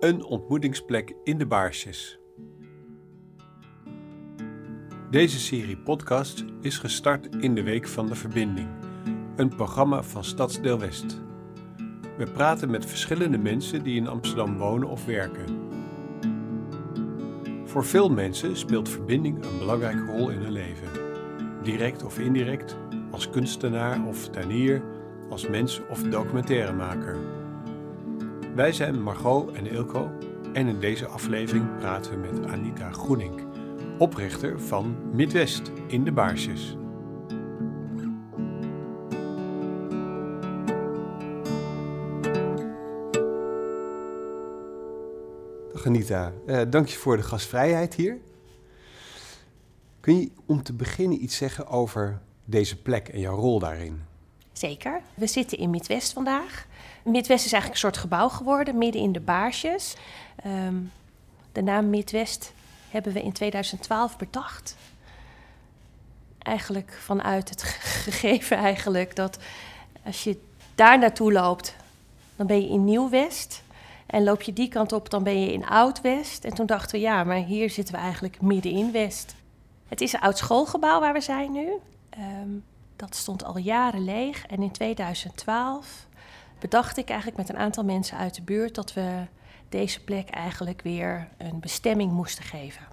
Een ontmoetingsplek in de Baarsjes. Deze serie podcast is gestart in de Week van de Verbinding, een programma van Stadsdeel West. We praten met verschillende mensen die in Amsterdam wonen of werken. Voor veel mensen speelt verbinding een belangrijke rol in hun leven. Direct of indirect, als kunstenaar of tuinier, als mens of documentairemaker. Wij zijn Margot en Ilko en in deze aflevering praten we met Anita Groening, oprichter van Midwest in de Baarsjes. Dag Anita, uh, dank je voor de gastvrijheid hier. Kun je om te beginnen iets zeggen over deze plek en jouw rol daarin? Zeker. We zitten in Midwest vandaag. Midwest is eigenlijk een soort gebouw geworden, midden in de Baarsjes. Um, de naam Midwest hebben we in 2012 bedacht. Eigenlijk vanuit het gegeven eigenlijk dat als je daar naartoe loopt, dan ben je in Nieuw-West. En loop je die kant op, dan ben je in Oud-West. En toen dachten we, ja, maar hier zitten we eigenlijk midden in West. Het is een oud schoolgebouw waar we zijn nu. Um, dat stond al jaren leeg. En in 2012 bedacht ik eigenlijk met een aantal mensen uit de buurt dat we deze plek eigenlijk weer een bestemming moesten geven.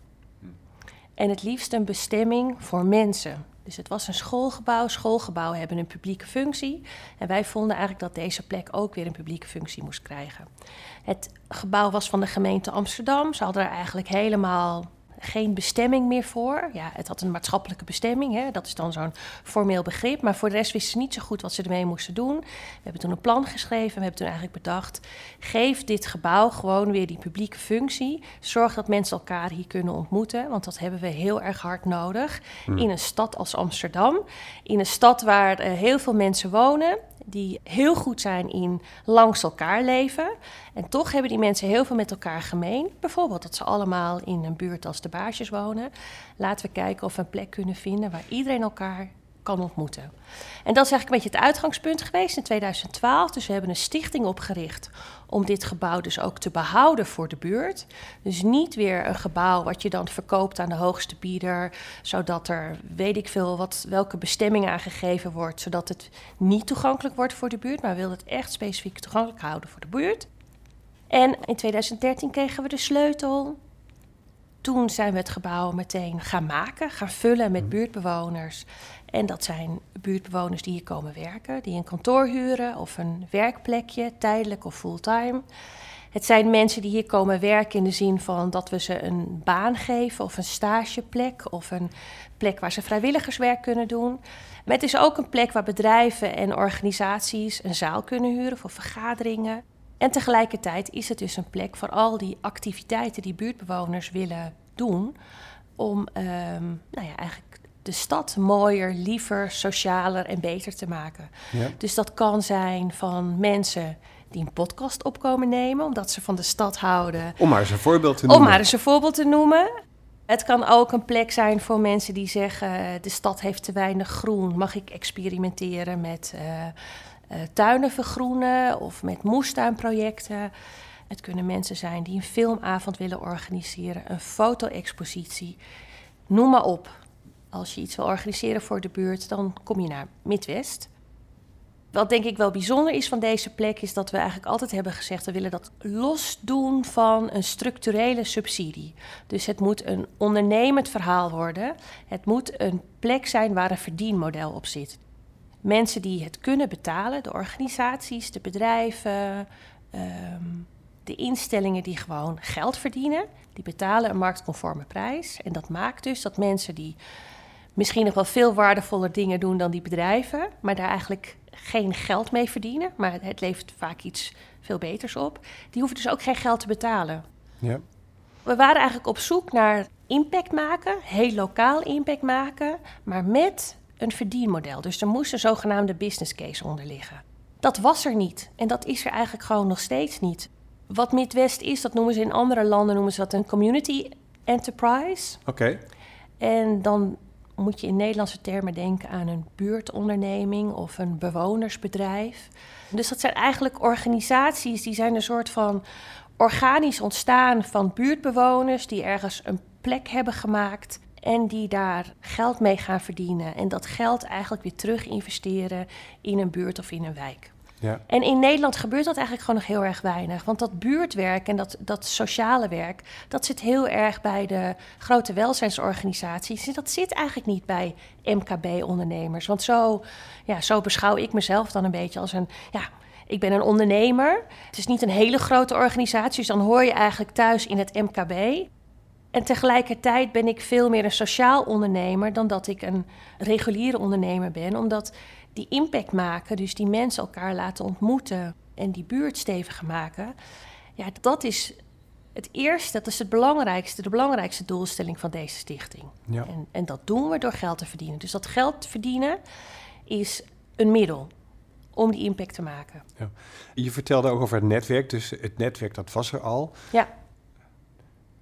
En het liefst een bestemming voor mensen. Dus het was een schoolgebouw. Schoolgebouwen hebben een publieke functie. En wij vonden eigenlijk dat deze plek ook weer een publieke functie moest krijgen. Het gebouw was van de gemeente Amsterdam. Ze hadden er eigenlijk helemaal geen bestemming meer voor. Ja, het had een maatschappelijke bestemming, hè? dat is dan zo'n formeel begrip. Maar voor de rest wisten ze niet zo goed wat ze ermee moesten doen. We hebben toen een plan geschreven. We hebben toen eigenlijk bedacht: geef dit gebouw gewoon weer die publieke functie. Zorg dat mensen elkaar hier kunnen ontmoeten, want dat hebben we heel erg hard nodig. Hmm. In een stad als Amsterdam, in een stad waar uh, heel veel mensen wonen die heel goed zijn in langs elkaar leven. En toch hebben die mensen heel veel met elkaar gemeen. Bijvoorbeeld dat ze allemaal in een buurt als de Wonen. Laten we kijken of we een plek kunnen vinden waar iedereen elkaar kan ontmoeten. En dat is eigenlijk een beetje het uitgangspunt geweest in 2012. Dus we hebben een stichting opgericht om dit gebouw dus ook te behouden voor de buurt. Dus niet weer een gebouw wat je dan verkoopt aan de hoogste bieder, zodat er weet ik veel wat, welke bestemming aangegeven wordt, zodat het niet toegankelijk wordt voor de buurt, maar we willen het echt specifiek toegankelijk houden voor de buurt. En in 2013 kregen we de sleutel toen zijn we het gebouw meteen gaan maken, gaan vullen met mhm. buurtbewoners. En dat zijn buurtbewoners die hier komen werken, die een kantoor huren of een werkplekje, tijdelijk of fulltime. Het zijn mensen die hier komen werken in de zin van dat we ze een baan geven of een stageplek of een plek waar ze vrijwilligerswerk kunnen doen. Maar het is ook een plek waar bedrijven en organisaties een zaal kunnen huren voor vergaderingen. En tegelijkertijd is het dus een plek voor al die activiteiten die buurtbewoners willen doen. Om um, nou ja, eigenlijk de stad mooier, liever, socialer en beter te maken. Ja. Dus dat kan zijn van mensen die een podcast opkomen nemen, omdat ze van de stad houden. Om maar eens een voorbeeld te noemen. Om maar eens een voorbeeld te noemen. Het kan ook een plek zijn voor mensen die zeggen: de stad heeft te weinig groen. Mag ik experimenteren met uh, uh, tuinen vergroenen of met moestuinprojecten? Het kunnen mensen zijn die een filmavond willen organiseren, een foto-expositie. Noem maar op. Als je iets wil organiseren voor de buurt, dan kom je naar Midwest. Wat denk ik wel bijzonder is van deze plek, is dat we eigenlijk altijd hebben gezegd: we willen dat losdoen van een structurele subsidie. Dus het moet een ondernemend verhaal worden. Het moet een plek zijn waar een verdienmodel op zit. Mensen die het kunnen betalen, de organisaties, de bedrijven, ehm, de instellingen die gewoon geld verdienen, die betalen een marktconforme prijs. En dat maakt dus dat mensen die misschien nog wel veel waardevoller dingen doen dan die bedrijven, maar daar eigenlijk geen geld mee verdienen, maar het levert vaak iets veel beters op, die hoeven dus ook geen geld te betalen. Ja. We waren eigenlijk op zoek naar impact maken, heel lokaal impact maken, maar met een verdienmodel. Dus er moest een zogenaamde business case onder liggen. Dat was er niet en dat is er eigenlijk gewoon nog steeds niet. Wat Midwest is, dat noemen ze in andere landen noemen ze dat een community enterprise. Oké. En dan moet je in Nederlandse termen denken aan een buurtonderneming of een bewonersbedrijf. Dus dat zijn eigenlijk organisaties die zijn een soort van organisch ontstaan van buurtbewoners die ergens een plek hebben gemaakt en die daar geld mee gaan verdienen. En dat geld eigenlijk weer terug investeren in een buurt of in een wijk. Ja. En in Nederland gebeurt dat eigenlijk gewoon nog heel erg weinig. Want dat buurtwerk en dat, dat sociale werk, dat zit heel erg bij de grote welzijnsorganisaties. En dat zit eigenlijk niet bij MKB-ondernemers. Want zo, ja, zo beschouw ik mezelf dan een beetje als een. Ja, ik ben een ondernemer. Het is niet een hele grote organisatie, dus dan hoor je eigenlijk thuis in het MKB. En tegelijkertijd ben ik veel meer een sociaal ondernemer dan dat ik een reguliere ondernemer ben. Omdat die impact maken, dus die mensen elkaar laten ontmoeten en die buurt steviger maken. Ja, dat is het eerste, dat is het belangrijkste, de belangrijkste doelstelling van deze stichting. Ja. En, en dat doen we door geld te verdienen. Dus dat geld verdienen is een middel om die impact te maken. Ja. Je vertelde ook over het netwerk, dus het netwerk dat was er al. Ja.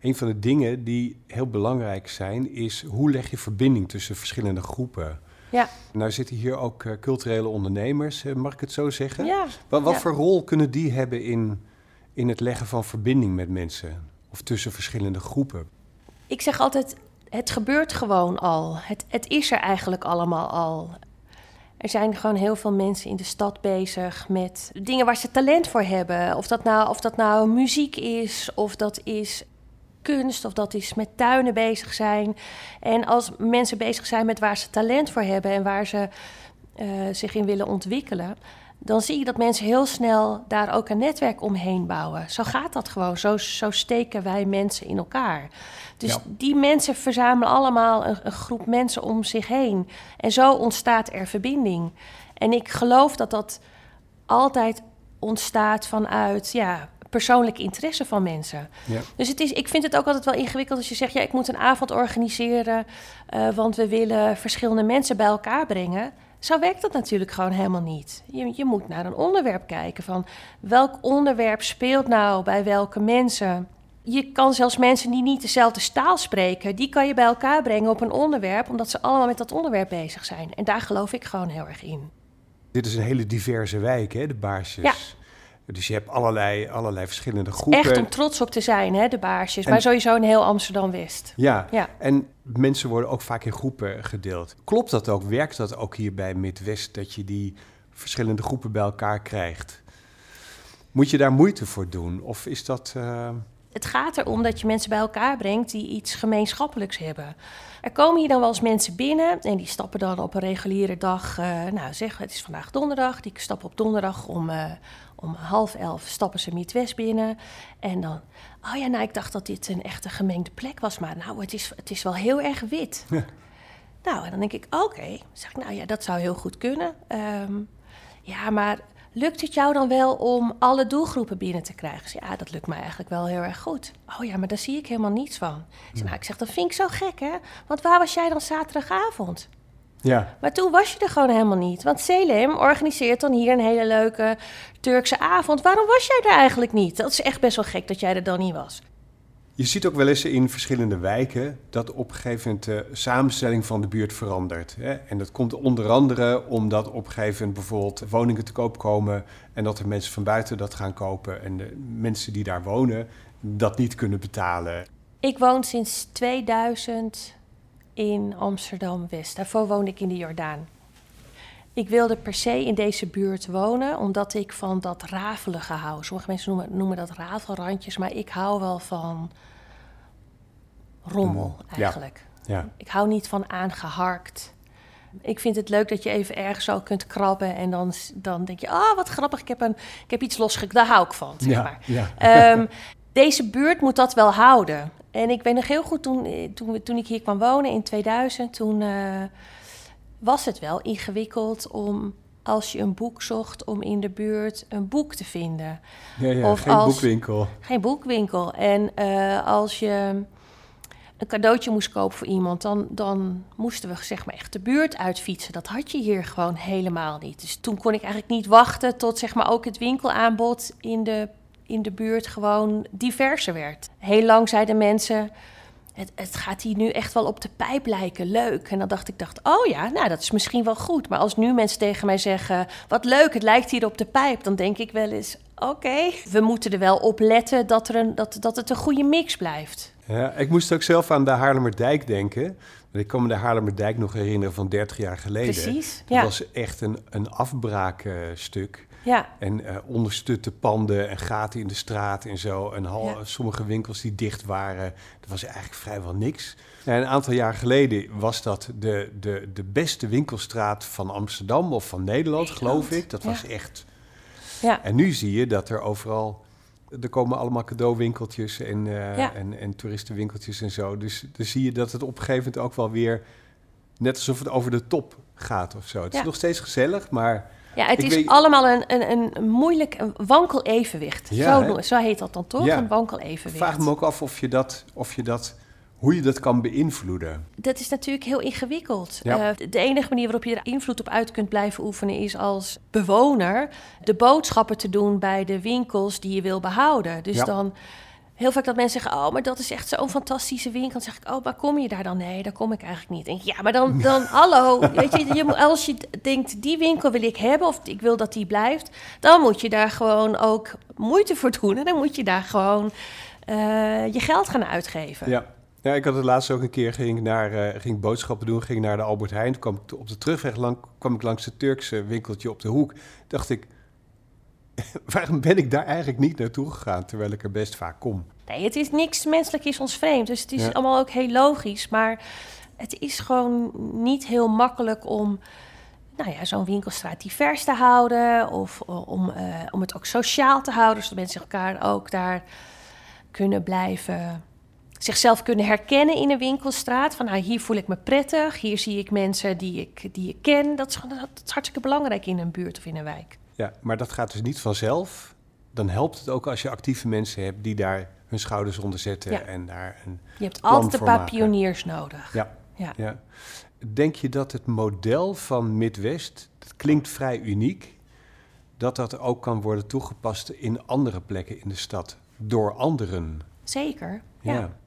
Een van de dingen die heel belangrijk zijn, is hoe leg je verbinding tussen verschillende groepen. Ja. Nou zitten hier ook uh, culturele ondernemers, uh, mag ik het zo zeggen? Ja. Wat, wat ja. voor rol kunnen die hebben in, in het leggen van verbinding met mensen? Of tussen verschillende groepen? Ik zeg altijd, het gebeurt gewoon al. Het, het is er eigenlijk allemaal al. Er zijn gewoon heel veel mensen in de stad bezig met dingen waar ze talent voor hebben. Of dat nou, of dat nou muziek is, of dat is kunst, of dat is met tuinen bezig zijn. En als mensen bezig zijn met waar ze talent voor hebben en waar ze uh, zich in willen ontwikkelen, dan zie je dat mensen heel snel daar ook een netwerk omheen bouwen. Zo gaat dat gewoon. Zo, zo steken wij mensen in elkaar. Dus Ja. die mensen verzamelen allemaal een, een groep mensen om zich heen. En zo ontstaat er verbinding. En ik geloof dat dat altijd ontstaat vanuit ja, persoonlijk interesse van mensen. Ja. Dus het is, ik vind het ook altijd wel ingewikkeld als je zegt: ja, ik moet een avond organiseren, eh, want we willen verschillende mensen bij elkaar brengen. Zo werkt dat natuurlijk gewoon helemaal niet. Je, je moet naar een onderwerp kijken van welk onderwerp speelt nou bij welke mensen. Je kan zelfs mensen die niet dezelfde taal spreken, die kan je bij elkaar brengen op een onderwerp, omdat ze allemaal met dat onderwerp bezig zijn. En daar geloof ik gewoon heel erg in. Dit is een hele diverse wijk, hè, de Baarsjes. Ja. Dus je hebt allerlei, allerlei verschillende groepen. Echt om trots op te zijn, hè, de baarsjes. En- Maar sowieso in heel Amsterdam-West. Ja. Ja. en mensen worden ook vaak in groepen gedeeld. Klopt dat ook? Werkt dat ook hier bij Midwest, dat je die verschillende groepen bij elkaar krijgt? Moet je daar moeite voor doen? Of is dat... eh, Het gaat erom dat je mensen bij elkaar brengt die iets gemeenschappelijks hebben. Er komen hier dan wel eens mensen binnen en die stappen dan op een reguliere dag. eh, nou, zeg, het is vandaag donderdag. Die stappen op donderdag om, eh, om half elf stappen ze Midwest binnen. En dan, oh ja, nou, ik dacht dat dit een echte gemengde plek was. Maar nou, het is, het is wel heel erg wit. Ja. Nou, en dan denk ik, oké. Zeg ik, nou ja, dat zou heel goed kunnen. Ehm, ja, maar lukt het jou dan wel om alle doelgroepen binnen te krijgen? Zeg, ja, dat lukt mij eigenlijk wel heel erg goed. Oh ja, maar daar zie ik helemaal niets van. Ik zeg, nou, ik zeg, dat vind ik zo gek, hè? Want waar was jij dan zaterdagavond? Ja, Maar toen was je er gewoon helemaal niet. Want Selim organiseert dan hier een hele leuke Turkse avond. Waarom was jij er eigenlijk niet? Dat is echt best wel gek dat jij er dan niet was. Je ziet ook wel eens in verschillende wijken dat op een gegeven moment de samenstelling van de buurt verandert. Hè? En dat komt onder andere omdat op een gegeven moment bijvoorbeeld woningen te koop komen en dat er mensen van buiten dat gaan kopen en de mensen die daar wonen dat niet kunnen betalen. Ik woon sinds 2000 in Amsterdam-West. Daarvoor woonde ik in de Jordaan. Ik wilde per se in deze buurt wonen, omdat ik van dat rafelige hou. Sommige mensen noemen, noemen dat rafelrandjes, maar ik hou wel van rommel ja. eigenlijk. Ja, Ik hou niet van aangeharkt. Ik vind het leuk dat je even ergens zo kunt krabben en dan, dan denk je, ah, wat grappig, ik heb, een, ik heb iets losgek. Daar hou ik van, zeg ja, maar. ja. Ehm, deze buurt moet dat wel houden. En ik weet nog heel goed, toen, eh, toen, toen ik hier kwam wonen in 2000, toen eh, was het wel ingewikkeld om, als je een boek zocht, om in de buurt een boek te vinden. ja, ja, of geen als- boekwinkel. Geen boekwinkel. En eh, als je een cadeautje moest kopen voor iemand, dan, dan moesten we zeg maar echt de buurt uitfietsen. Dat had je hier gewoon helemaal niet. Dus toen kon ik eigenlijk niet wachten tot zeg maar ook het winkelaanbod in de, in de buurt gewoon diverser werd. Heel lang zeiden mensen. Het, het gaat hier nu echt wel op de pijp lijken, leuk. En dan dacht ik, dacht, oh ja, nou dat is misschien wel goed. Maar als nu mensen tegen mij zeggen, wat leuk, het lijkt hier op de pijp, dan denk ik wel eens, oké, we moeten er wel op letten dat, er een, dat, dat het een goede mix blijft. Ja, ik moest ook zelf aan de Haarlemmerdijk denken. Ik kan me de Haarlemmerdijk nog herinneren van 30 jaar geleden. Precies, Dat ja. was echt een, een afbraakstuk. Ja, En eh onderstutte panden en gaten in de straat en zo. En hal- Ja. sommige winkels die dicht waren. Dat was eigenlijk vrijwel niks. Ja, een aantal jaar geleden was dat de, de, de beste winkelstraat van Amsterdam of van Nederland, Nederland, geloof ik. Dat ja. was echt... ja. En nu zie je dat er overal... Er komen allemaal cadeauwinkeltjes en, eh, Ja. en, en toeristenwinkeltjes en zo. Dus dan zie je dat het op een gegeven moment ook wel weer... Net alsof het over de top gaat of zo. Het Ja. is nog steeds gezellig, maar... ja het Ik is weet- allemaal een, een, een moeilijk, een wankel evenwicht. Ja, zo, zo heet dat dan toch? Ja. Een wankel Ik evenwicht. vraag me ook af of je dat, of je dat, hoe je dat kan beïnvloeden. Dat is natuurlijk heel ingewikkeld. Ja. Eh, de enige manier waarop je er invloed op uit kunt blijven oefenen is als bewoner de boodschappen te doen bij de winkels die je wil behouden. Dus Ja. dan heel vaak dat mensen zeggen: Oh, maar dat is echt zo'n fantastische winkel. Dan zeg ik: Oh, waar kom je daar dan? Nee, daar kom ik eigenlijk niet. Ik, ja, maar dan, dan hallo. Weet je, je, moet- als je denkt: die winkel wil ik hebben of ik wil dat die blijft, dan moet je daar gewoon ook moeite voor doen. En dan moet je daar gewoon eh, je geld gaan uitgeven. Ja. ja, ik had het laatst ook een keer, ging naar, eh, ging boodschappen doen, ging naar de Albert Heijn. Toen kwam ik op de terugweg lang, kwam ik langs het Turkse winkeltje op de hoek. Dacht ik, waarom ben ik daar eigenlijk niet naartoe gegaan, terwijl ik er best vaak kom? Nee, het is niks menselijk is ons vreemd. Dus het is Ja. allemaal ook heel logisch. Maar het is gewoon niet heel makkelijk om nou ja, zo'n winkelstraat divers te houden. Of eh, om, eh, om het ook sociaal te houden. Zodat mensen elkaar ook daar kunnen blijven. Zichzelf kunnen herkennen in een winkelstraat. Van nou, hier voel ik me prettig. Hier zie ik mensen die ik, die ik ken. Dat is, dat is hartstikke belangrijk in een buurt of in een wijk. Ja, maar dat gaat dus niet vanzelf. Dan helpt het ook als je actieve mensen hebt die daar hun schouders onder zetten Ja. en daar een Je hebt Plan altijd een paar pioniers nodig. Ja. Ja. Ja. Denk je dat het model van Midwest, dat klinkt vrij uniek, dat dat ook kan worden toegepast in andere plekken in de stad door anderen? Zeker. ja.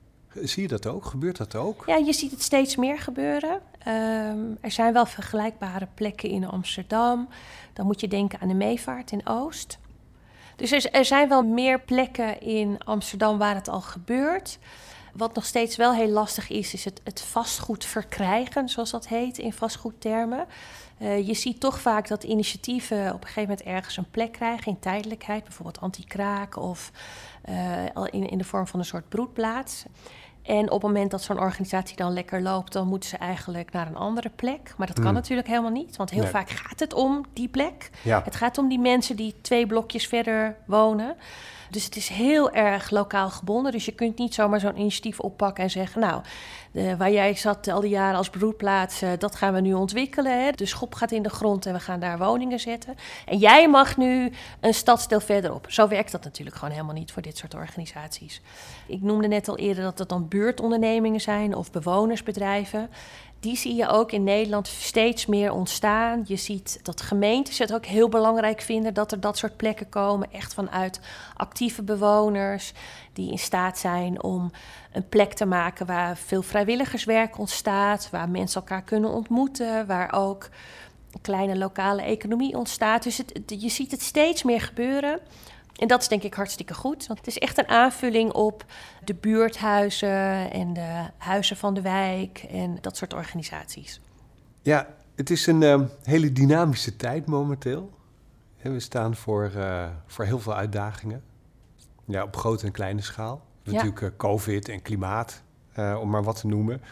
Zie je dat ook? Gebeurt dat ook? Ja, je ziet het steeds meer gebeuren. Ehm, er zijn wel vergelijkbare plekken in Amsterdam. Dan moet je denken aan de Meevaart in Oost. Dus er, zijn wel meer plekken in Amsterdam waar het al gebeurt. Wat nog steeds wel heel lastig is, is het, het vastgoed verkrijgen, zoals dat heet in vastgoedtermen. Eh, je ziet toch vaak dat initiatieven op een gegeven moment ergens een plek krijgen in tijdelijkheid, bijvoorbeeld anti-kraak of eh, in, in de vorm van een soort broedplaats. En op het moment dat zo'n organisatie dan lekker loopt, dan moeten ze eigenlijk naar een andere plek. Maar dat kan Hmm. natuurlijk helemaal niet, want heel Nee. vaak gaat het om die plek. Ja. Het gaat om die mensen die twee blokjes verder wonen. Dus het is heel erg lokaal gebonden. Dus je kunt niet zomaar zo'n initiatief oppakken en zeggen... nou, waar jij zat al die jaren als broedplaats, eh, dat gaan we nu ontwikkelen. Hè. De schop gaat in de grond en we gaan daar woningen zetten. En jij mag nu een stadsdeel verderop. Zo werkt dat natuurlijk gewoon helemaal niet voor dit soort organisaties. Ik noemde net al eerder dat het dan buurtondernemingen zijn of bewonersbedrijven. Die zie je ook in Nederland steeds meer ontstaan. Je ziet dat gemeentes het ook heel belangrijk vinden dat er dat soort plekken komen. Echt vanuit actieve bewoners die in staat zijn om een plek te maken waar veel vrijwilligerswerk ontstaat. Waar mensen elkaar kunnen ontmoeten. Waar ook een kleine lokale economie ontstaat. Dus het, je ziet het steeds meer gebeuren. En dat is denk ik hartstikke goed. Want het is echt een aanvulling op de buurthuizen en de huizen van de wijk en dat soort organisaties. Ja, het is een eh, hele dynamische tijd momenteel. En we staan voor, eh, voor heel veel uitdagingen. Ja, op grote en kleine schaal. Ja. Natuurlijk eh, COVID en klimaat, eh, om maar wat te noemen.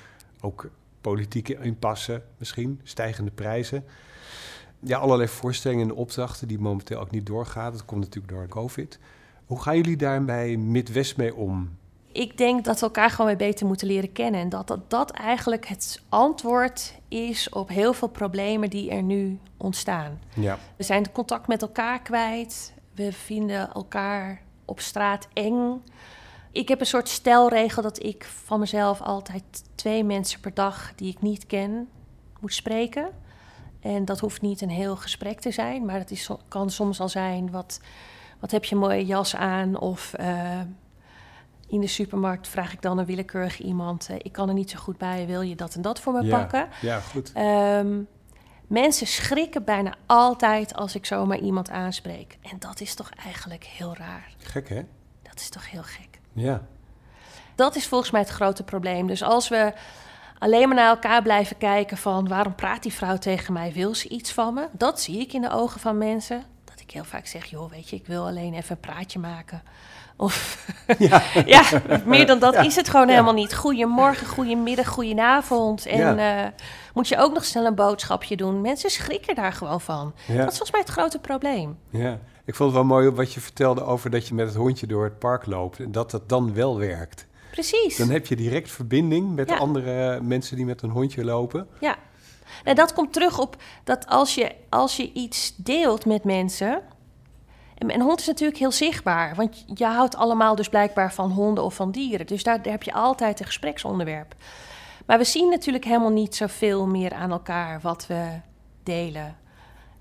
Ook politieke impasse misschien, stijgende prijzen. Ja, allerlei voorstellingen en opdrachten die momenteel ook niet doorgaan. Dat komt natuurlijk door COVID. Hoe gaan jullie daar bij Midwest mee om? Ik denk dat we elkaar gewoon weer beter moeten leren kennen. En dat dat, dat eigenlijk het antwoord is op heel veel problemen die er nu ontstaan. Ja, We zijn contact met elkaar kwijt. We vinden elkaar op straat eng. Ik heb een soort stelregel dat ik van mezelf altijd twee mensen per dag die ik niet ken moet spreken. En dat hoeft niet een heel gesprek te zijn, maar het is, kan soms al zijn: wat, wat heb je een mooie jas aan? Of eh, in de supermarkt vraag ik dan een willekeurig iemand: eh, ik kan er niet zo goed bij, wil je dat en dat voor me ja, pakken? ja goed. Ehm, Mensen schrikken bijna altijd als ik zomaar iemand aanspreek. En dat is toch eigenlijk heel raar. Gek, hè? Dat is toch heel gek. Ja. Dat is volgens mij het grote probleem. Dus als we alleen maar naar elkaar blijven kijken van waarom praat die vrouw tegen mij? Wil ze iets van me? Dat zie ik in de ogen van mensen. Dat ik heel vaak zeg, joh, weet je, ik wil alleen even een praatje maken. Of Ja. ja, meer dan dat Ja. is het gewoon Ja. helemaal niet. Goedemorgen, goedemiddag, goedenavond. En eh, moet je ook nog snel een boodschapje doen. Mensen schrikken daar gewoon van. Dat is volgens mij het grote probleem. Ja, ik vond het wel mooi wat je vertelde over dat je met het hondje door het park loopt en dat dat dan wel werkt. Precies. Dan heb je direct verbinding met Ja. andere mensen die met een hondje lopen. Ja. Nou, dat komt terug op dat als je, als je iets deelt met mensen. En een hond is natuurlijk heel zichtbaar, want je houdt allemaal dus blijkbaar van honden of van dieren. Dus daar, daar heb je altijd een gespreksonderwerp. Maar we zien natuurlijk helemaal niet zoveel meer aan elkaar wat we delen.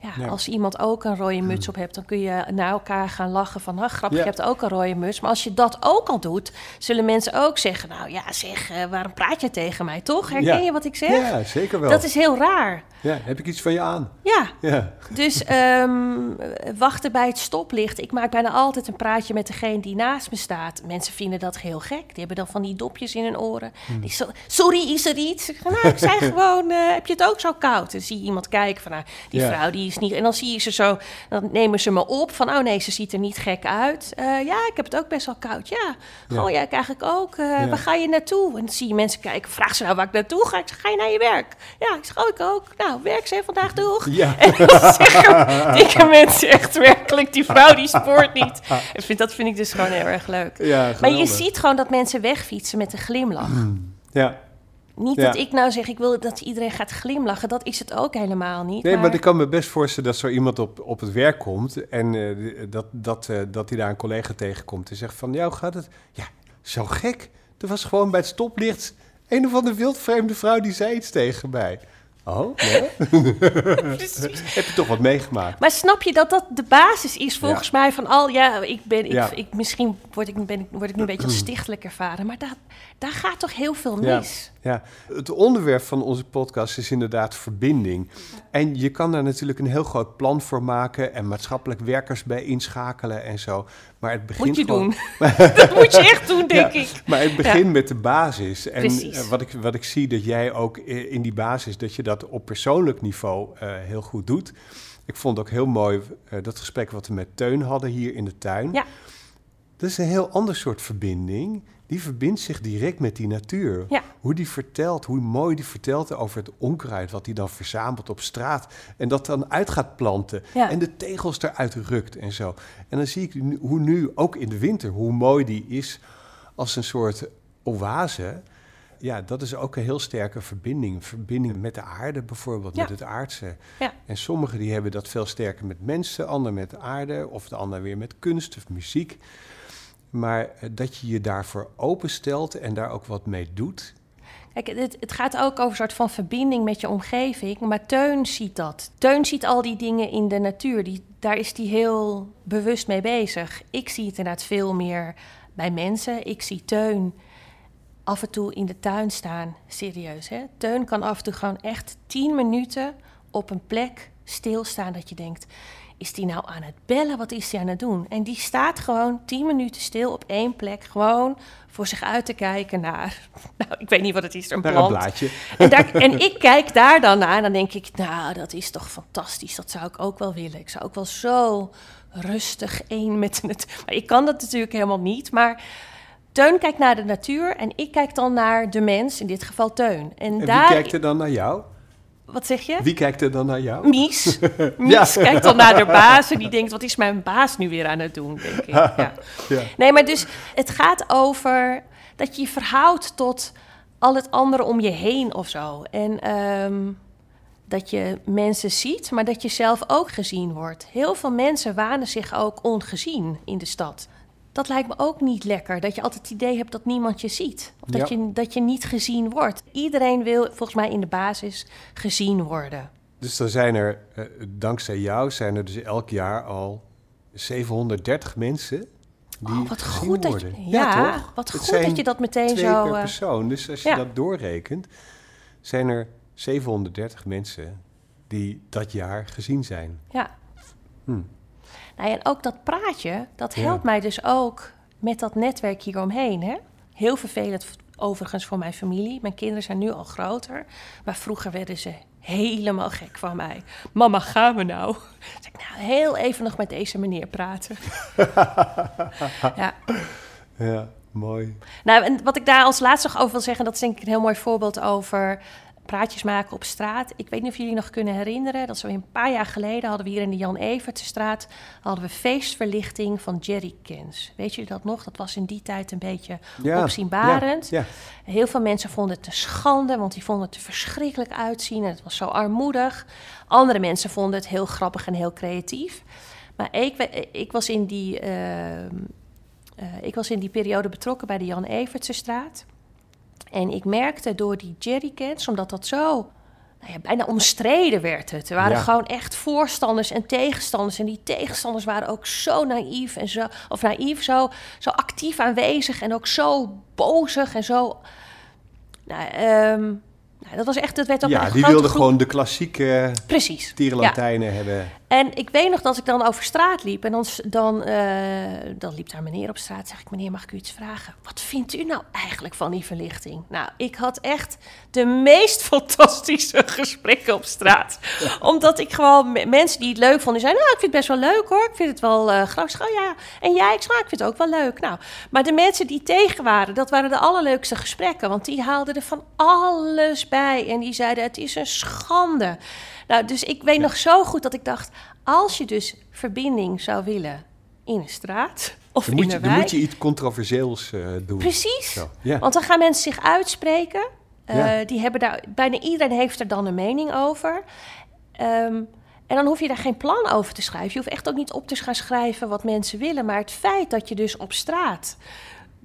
Ja, Nee. Als iemand ook een rode muts op hebt, dan kun je naar elkaar gaan lachen van... Ah, grappig, Ja. je hebt ook een rode muts. Maar als je dat ook al doet, zullen mensen ook zeggen... nou ja, zeg, eh, waarom praat je tegen mij, toch? Herken Ja. je wat ik zeg? Ja, zeker wel. Dat is heel raar. Ja, heb ik iets van je aan? Ja, Ja, dus ehm, wachten bij het stoplicht. Ik maak bijna altijd een praatje met degene die naast me staat. Mensen vinden dat heel gek. Die hebben dan van die dopjes in hun oren. Hmm. Die zo, Sorry, is er iets? Ik zeg, nou, ik zei gewoon, eh, heb je het ook zo koud? Dan zie je iemand kijken van, nou, die vrouw die is niet... En dan zie je ze zo, dan nemen ze me op van, oh nee, ze ziet er niet gek uit. Eh, ja, ik heb het ook best wel koud. Ja, Ja. oh ja, ik eigenlijk ook. Ja. Waar ga je naartoe? En dan zie je mensen kijken. Vraag ze nou waar ik naartoe ga. Ik zeg, ga je naar je werk? Ja, ik zeg, oh, ik ook. Nou, werk ze vandaag doeg. ja. En dan zeggen dikke mensen echt werkelijk, die vrouw die spoort niet. Ik vind, dat vind ik dus gewoon heel erg leuk. ja Maar je ziet gewoon dat mensen wegfietsen met een glimlach. Ja. Niet Ja. dat ik nou zeg, ik wil dat iedereen gaat glimlachen. Dat is het ook helemaal niet. Nee, maar, maar ik kan me best voorstellen dat zo iemand op, op het werk komt en eh, dat, dat, eh, dat hij daar een collega tegenkomt en zegt van, jou gaat het? Ja, zo gek. Er was gewoon bij het stoplicht een of andere wildvreemde vrouw die zei iets tegen mij. Oh, ja? Heb je toch wat meegemaakt? Maar snap je dat dat de basis is volgens mij van al... Ja, ik ben, ik, Ja. ik, misschien word ik, ben ik, word ik nu een beetje als stichtelijk ervaren. Maar daar, daar gaat toch heel veel Ja. mis. Ja, het onderwerp van onze podcast is inderdaad verbinding. En je kan daar natuurlijk een heel groot plan voor maken en maatschappelijk werkers bij inschakelen en zo. Maar het begint Moet je gewoon- doen. dat moet je echt doen, denk Ja, ik. Maar het begint met de basis. En Precies. eh, wat, ik, wat ik zie dat jij ook in die basis, dat je dat op persoonlijk niveau eh, heel goed doet. Ik vond ook heel mooi eh, dat gesprek wat we met Teun hadden hier in de tuin. Ja. Dat is een heel ander soort verbinding. Die verbindt zich direct met die natuur. Ja. Hoe die vertelt, hoe mooi die vertelt over het onkruid wat hij dan verzamelt op straat. En dat dan uit gaat planten. Ja. En de tegels eruit rukt en zo. En dan zie ik hoe nu, ook in de winter, hoe mooi die is als een soort oase. Ja, dat is ook een heel sterke verbinding. Verbinding met de aarde bijvoorbeeld, Ja. met het aardse. Ja. En sommigen die hebben dat veel sterker met mensen, anderen met de aarde, of de ander weer met kunst of muziek. Maar eh, dat je je daarvoor openstelt en daar ook wat mee doet. Kijk, het, het gaat ook over een soort van verbinding met je omgeving. Maar Teun ziet dat. Teun ziet al die dingen in de natuur. Die, daar is hij heel bewust mee bezig. Ik zie het inderdaad veel meer bij mensen. Ik zie Teun af en toe in de tuin staan. Serieus, hè? Teun kan af en toe gewoon echt tien minuten op een plek stilstaan dat je denkt... Is die nou aan het bellen? Wat is die aan het doen? En die staat gewoon tien minuten stil op één plek. Gewoon voor zich uit te kijken naar... Nou, ik weet niet wat het is, een Naar een plant. blaadje. En, daar, en ik kijk daar dan naar en dan denk ik... Nou, dat is toch fantastisch. Dat zou ik ook wel willen. Ik zou ook wel zo rustig één met het... Maar ik kan dat natuurlijk helemaal niet, maar... Teun kijkt naar de natuur en ik kijk dan naar de mens, in dit geval Teun. En, En daar... wie kijkt er dan naar jou? Wat zeg je? Wie kijkt er dan naar jou? Mies. Mies kijkt dan naar de baas en die denkt, wat is mijn baas nu weer aan het doen, denk ik. Ja. Ja. Nee, maar dus het gaat over dat je je verhoudt tot al het andere om je heen of zo. En ehm, dat je mensen ziet, maar dat je zelf ook gezien wordt. Heel veel mensen wanen zich ook ongezien in de stad. Dat lijkt me ook niet lekker, dat je altijd het idee hebt dat niemand je ziet. Of dat, Ja. je, dat je niet gezien wordt. Iedereen wil volgens mij in de basis gezien worden. Dus dan zijn er, eh, dankzij jou, zijn er dus elk jaar al 730 mensen die Oh, wat gezien goed dat worden. je, ja, toch? wat Het goed dat je dat meteen twee zo. per eh, persoon. Dus als je ja. dat doorrekent, zijn er 730 mensen die dat jaar gezien zijn. Ja. Hm. Nou, en ook dat praatje, dat Ja. helpt mij dus ook met dat netwerk hieromheen. Hè? Heel vervelend overigens voor mijn familie. Mijn kinderen zijn nu al groter. Maar vroeger werden ze helemaal gek van mij. Mama, gaan we nou? Zeg ik, nou, heel even nog met deze meneer praten. ja. Ja, mooi. Nou, en wat ik daar als laatste nog over wil zeggen, dat is denk ik een heel mooi voorbeeld over praatjes maken op straat. Ik weet niet of jullie nog kunnen herinneren, dat zo een paar jaar geleden hadden we hier in de Jan Evertsestraat hadden we feestverlichting van jerrycans. Weet jullie dat nog? Dat was in die tijd een beetje Ja, opzienbarend. Ja, Heel veel mensen vonden het een schande, want die vonden het er verschrikkelijk uitzien en het was zo armoedig. Andere mensen vonden het heel grappig en heel creatief. Maar ik, ik, was, in die, ehm, eh, ik was in die periode betrokken bij de Jan Evertsestraat. En ik merkte door die jerrycans, omdat dat zo nou ja, bijna omstreden werd het. Er waren Ja. gewoon echt voorstanders en tegenstanders. En die tegenstanders waren ook zo naïef en zo, of naïef, zo, zo actief aanwezig en ook zo bozig en zo. Nou, ehm, nou, dat was echt, dat werd ook ja die wilden groep- gewoon de klassieke Precies. Ja. tierenlantijnen hebben. En ik weet nog dat ik dan over straat liep en dan, dan, eh, dan liep daar meneer op straat. Zeg ik, meneer, mag ik u iets vragen? Wat vindt u nou eigenlijk van die verlichting? Nou, ik had echt de meest fantastische gesprekken op straat. Omdat ik gewoon me- mensen die het leuk vonden, die zeiden, nou, ik vind het best wel leuk hoor. Ik vind het wel eh grappig. Oh ja, en jij? Ik zei, "Ah, ik vind het ook wel leuk. Nou, maar de mensen die tegen waren, dat waren de allerleukste gesprekken. Want die haalden er van alles bij. En die zeiden, het is een schande. Nou, dus ik weet nog zo goed dat ik dacht, als je dus verbinding zou willen in een straat of Dan in moet, je, een dan wijk. moet je iets controversieels eh, doen. Precies. Ja. Want dan gaan mensen zich uitspreken. Eh, Ja. die hebben daar, bijna iedereen heeft er dan een mening over. Ehm, en dan hoef je daar geen plan over te schrijven. Je hoeft echt ook niet op te gaan schrijven wat mensen willen. Maar het feit dat je dus op straat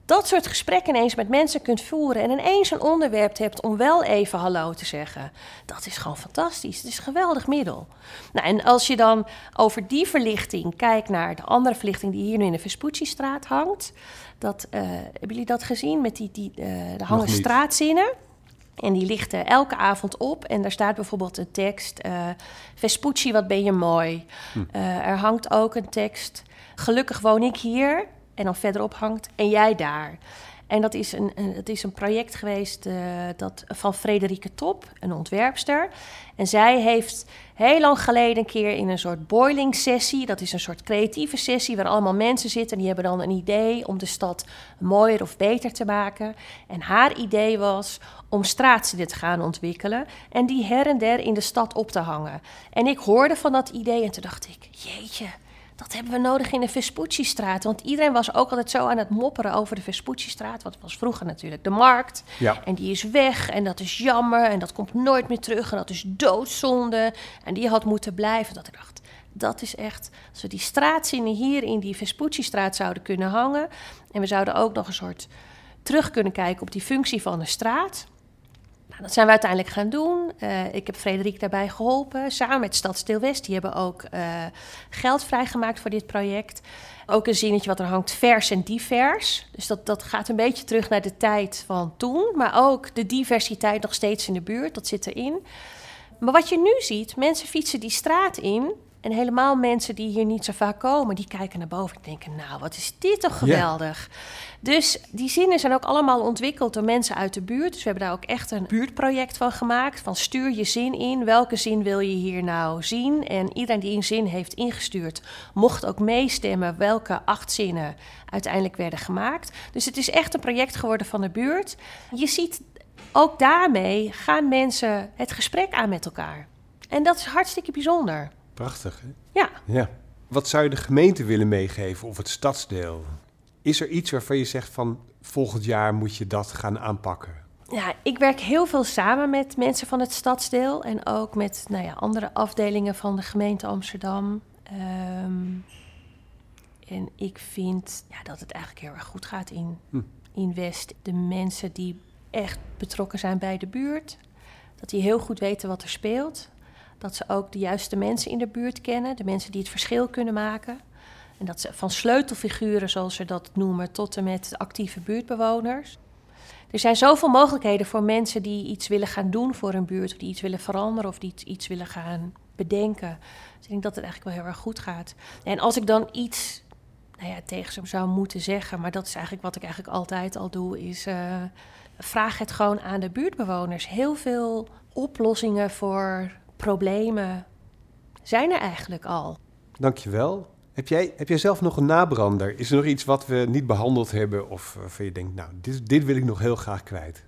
dat soort gesprekken ineens met mensen kunt voeren... en ineens een onderwerp hebt om wel even hallo te zeggen... dat is gewoon fantastisch. Het is een geweldig middel. Nou, en als je dan over die verlichting kijkt naar de andere verlichting... die hier nu in de Vespucci-straat hangt... Dat, eh, hebben jullie dat gezien? Met die, die, eh er hangen straatzinnen... En die lichten elke avond op. En daar staat bijvoorbeeld een tekst. eh, Vespucci, wat ben je mooi. Eh, er hangt ook een tekst. Gelukkig woon ik hier. En dan verderop hangt. En jij daar. En dat is een, dat is een project geweest eh, dat, van Frederike Top, een ontwerpster. En zij heeft heel lang geleden een keer in een soort boiling sessie... dat is een soort creatieve sessie waar allemaal mensen zitten... en die hebben dan een idee om de stad mooier of beter te maken. En haar idee was om straatzinnen te gaan ontwikkelen... en die her en der in de stad op te hangen. En ik hoorde van dat idee en toen dacht ik, jeetje... Dat hebben we nodig in de Vespucci-straat. Want iedereen was ook altijd zo aan het mopperen over de Vespucci-straat. Want het was vroeger natuurlijk de markt. Ja. En die is weg en dat is jammer en dat komt nooit meer terug. En dat is doodzonde. En die had moeten blijven. Dat ik dacht, dat is echt... Als we die straatzinnen hier in die Vespucci-straat zouden kunnen hangen... en we zouden ook nog een soort terug kunnen kijken op die functie van de straat... Nou, dat zijn we uiteindelijk gaan doen. Eh, ik heb Frederik daarbij geholpen, samen met Stadsdeel West. Die hebben ook eh, geld vrijgemaakt voor dit project. Ook een zinnetje wat er hangt, vers en divers. Dus dat, dat gaat een beetje terug naar de tijd van toen. Maar ook de diversiteit nog steeds in de buurt, dat zit erin. Maar wat je nu ziet, mensen fietsen die straat in... en helemaal mensen die hier niet zo vaak komen... die kijken naar boven en denken, nou, wat is dit toch geweldig. Dus die zinnen zijn ook allemaal ontwikkeld door mensen uit de buurt. Dus we hebben daar ook echt een buurtproject van gemaakt. Van stuur je zin in. Welke zin wil je hier nou zien? En iedereen die een zin heeft ingestuurd... mocht ook meestemmen welke acht zinnen uiteindelijk werden gemaakt. Dus het is echt een project geworden van de buurt. Je ziet ook daarmee gaan mensen het gesprek aan met elkaar. En dat is hartstikke bijzonder. Prachtig, hè? Ja. Ja. Wat zou je de gemeente willen meegeven of het stadsdeel? Is er iets waarvan je zegt van volgend jaar moet je dat gaan aanpakken? Ja, ik werk heel veel samen met mensen van het stadsdeel en ook met nou ja, andere afdelingen van de gemeente Amsterdam. Ehm, en ik vind ja, dat het eigenlijk heel erg goed gaat in, Hm. in West. De mensen die echt betrokken zijn bij de buurt, dat die heel goed weten wat er speelt. Dat ze ook de juiste mensen in de buurt kennen, de mensen die het verschil kunnen maken. En dat ze van sleutelfiguren, zoals ze dat noemen, tot en met actieve buurtbewoners. Er zijn zoveel mogelijkheden voor mensen die iets willen gaan doen voor een buurt, of die iets willen veranderen of die iets willen gaan bedenken. Dus ik denk dat het eigenlijk wel heel erg goed gaat. En als ik dan iets nou ja, tegen ze zou moeten zeggen, maar dat is eigenlijk wat ik eigenlijk altijd al doe, is uh, vraag het gewoon aan de buurtbewoners. Heel veel oplossingen voor problemen zijn er eigenlijk al. Dankjewel. Heb jij, heb jij zelf nog een nabrander? Is er nog iets wat we niet behandeld hebben of waarvan je denkt, nou, dit, dit wil ik nog heel graag kwijt?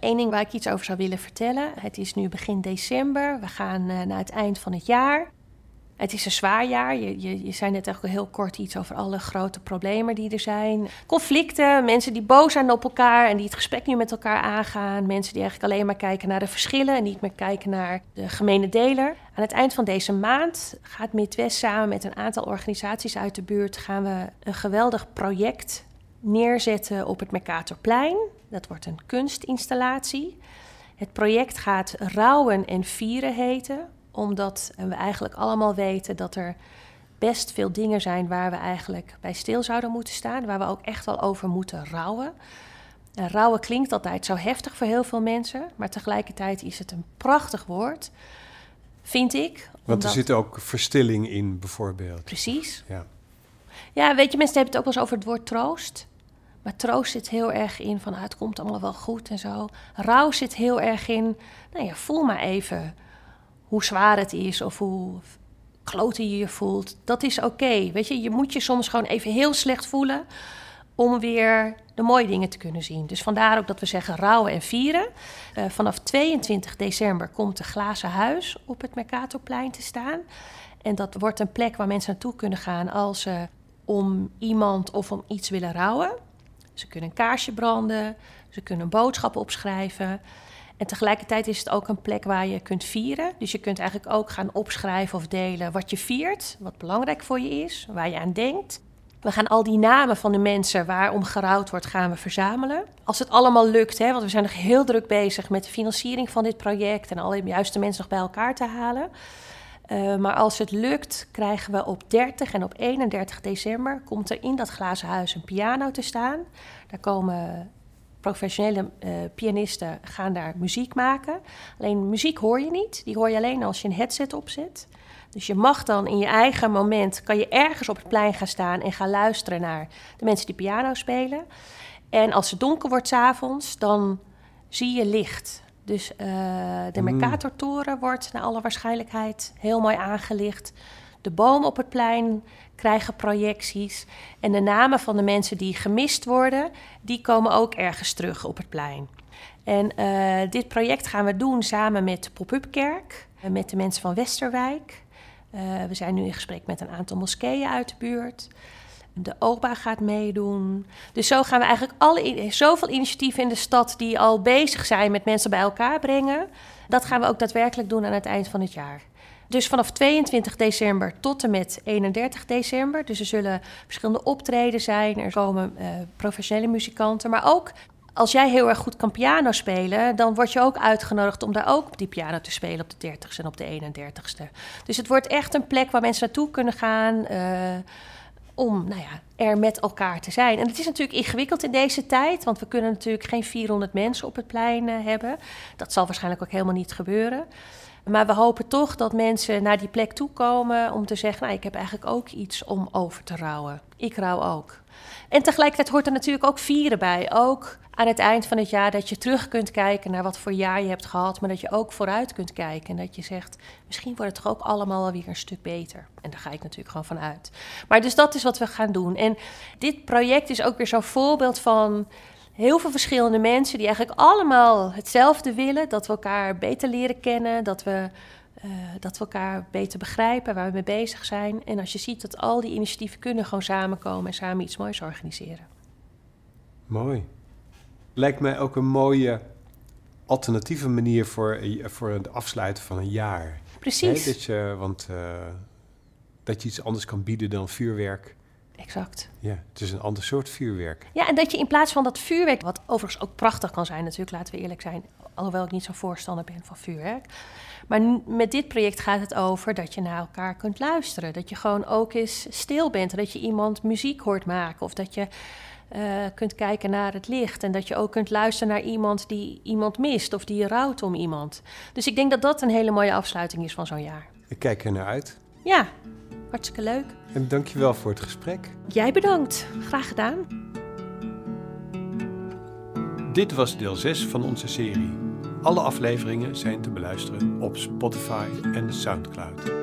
Eén ding waar ik iets over zou willen vertellen. Het is nu begin december. We gaan uh, naar het eind van het jaar. Het is een zwaar jaar. Je, je, je zei net ook heel kort iets over alle grote problemen die er zijn. Conflicten, mensen die boos zijn op elkaar en die het gesprek nu met elkaar aangaan. Mensen die eigenlijk alleen maar kijken naar de verschillen en niet meer kijken naar de gemene deler. Aan het eind van deze maand gaat Midwest samen met een aantal organisaties uit de buurt... gaan we een geweldig project neerzetten op het Mercatorplein. Dat wordt een kunstinstallatie. Het project gaat Rouwen en Vieren heten omdat we eigenlijk allemaal weten dat er best veel dingen zijn waar we eigenlijk bij stil zouden moeten staan. Waar we ook echt wel over moeten rouwen. En rouwen klinkt altijd zo heftig voor heel veel mensen. Maar tegelijkertijd is het een prachtig woord, vind ik. Want er zit ook verstilling in, bijvoorbeeld. Precies. Ja. ja, weet je, mensen hebben het ook wel eens over het woord troost. Maar troost zit heel erg in van ah, het komt allemaal wel goed en zo. Rouw zit heel erg in, nou ja, voel maar even hoe zwaar het is of hoe kloten je je voelt. Dat is oké. Weet je, je moet je soms gewoon even heel slecht voelen om weer de mooie dingen te kunnen zien. Dus vandaar ook dat we zeggen rouwen en vieren. Uh, vanaf 22 december komt de Glazen Huis op het Mercatorplein te staan. En dat wordt een plek waar mensen naartoe kunnen gaan als ze om iemand of om iets willen rouwen. Ze kunnen een kaarsje branden, ze kunnen een boodschap opschrijven. En tegelijkertijd is het ook een plek waar je kunt vieren. Dus je kunt eigenlijk ook gaan opschrijven of delen wat je viert, wat belangrijk voor je is, waar je aan denkt. We gaan al die namen van de mensen waarom gerouwd wordt, gaan we verzamelen. Als het allemaal lukt, hè, want we zijn nog heel druk bezig met de financiering van dit project en alle juiste mensen nog bij elkaar te halen. Uh, maar als het lukt, krijgen we op 30 en op 31 december komt er in dat glazen huis een piano te staan. Daar komen professionele uh, pianisten gaan daar muziek maken. Alleen muziek hoor je niet. Die hoor je alleen als je een headset opzet. Dus je mag dan in je eigen moment, kan je ergens op het plein gaan staan en gaan luisteren naar de mensen die piano spelen. En als het donker wordt s'avonds, dan zie je licht. Dus uh, de hmm. Mercatortoren wordt naar alle waarschijnlijkheid heel mooi aangelicht. De bomen op het plein krijgen projecties. En de namen van de mensen die gemist worden, die komen ook ergens terug op het plein. En uh, dit project gaan we doen samen met de Pop-up Kerk, uh, met de mensen van Westerwijk. Uh, we zijn nu in gesprek met een aantal moskeeën uit de buurt. De OBA gaat meedoen. Dus zo gaan we eigenlijk alle, zoveel initiatieven in de stad die al bezig zijn met mensen bij elkaar brengen. Dat gaan we ook daadwerkelijk doen aan het eind van het jaar. Dus vanaf 22 december tot en met 31 december. Dus er zullen verschillende optreden zijn. Er komen uh, professionele muzikanten, maar ook als jij heel erg goed kan piano spelen, dan word je ook uitgenodigd om daar ook op die piano te spelen op de 30ste en op de 31ste. Dus het wordt echt een plek waar mensen naartoe kunnen gaan. Uh, om nou ja, er met elkaar te zijn. En het is natuurlijk ingewikkeld in deze tijd, want we kunnen natuurlijk geen 400 mensen op het plein uh, hebben. Dat zal waarschijnlijk ook helemaal niet gebeuren. Maar we hopen toch dat mensen naar die plek toe komen om te zeggen: Nou, ik heb eigenlijk ook iets om over te rouwen. Ik rouw ook. En tegelijkertijd hoort er natuurlijk ook vieren bij. Ook aan het eind van het jaar dat je terug kunt kijken naar wat voor jaar je hebt gehad, maar dat je ook vooruit kunt kijken. En dat je zegt: Misschien wordt het toch ook allemaal wel weer een stuk beter. En daar ga ik natuurlijk gewoon van uit. Maar dus dat is wat we gaan doen. En dit project is ook weer zo'n voorbeeld van heel veel verschillende mensen die eigenlijk allemaal hetzelfde willen. Dat we elkaar beter leren kennen, dat we, uh, dat we elkaar beter begrijpen waar we mee bezig zijn. En als je ziet dat al die initiatieven kunnen gewoon samenkomen en samen iets moois organiseren. Mooi. Lijkt mij ook een mooie alternatieve manier voor, voor het afsluiten van een jaar. Precies. dat je, want uh, dat je iets anders kan bieden dan vuurwerk Exact. Ja, het is een ander soort vuurwerk. Ja, en dat je in plaats van dat vuurwerk, wat overigens ook prachtig kan zijn natuurlijk, laten we eerlijk zijn, Alhoewel ik niet zo'n voorstander ben van vuurwerk. Maar met dit project gaat het over dat je naar elkaar kunt luisteren. Dat je gewoon ook eens stil bent. Dat je iemand muziek hoort maken. Of dat je eh, kunt kijken naar het licht. En dat je ook kunt luisteren naar iemand die iemand mist. Of die rouwt om iemand. Dus ik denk dat dat een hele mooie afsluiting is van zo'n jaar. Ik kijk er naar uit. Ja, Hartstikke leuk. En dankjewel voor het gesprek. Jij bedankt. Graag gedaan. Dit was deel 6 van onze serie. Alle afleveringen zijn te beluisteren op Spotify en SoundCloud.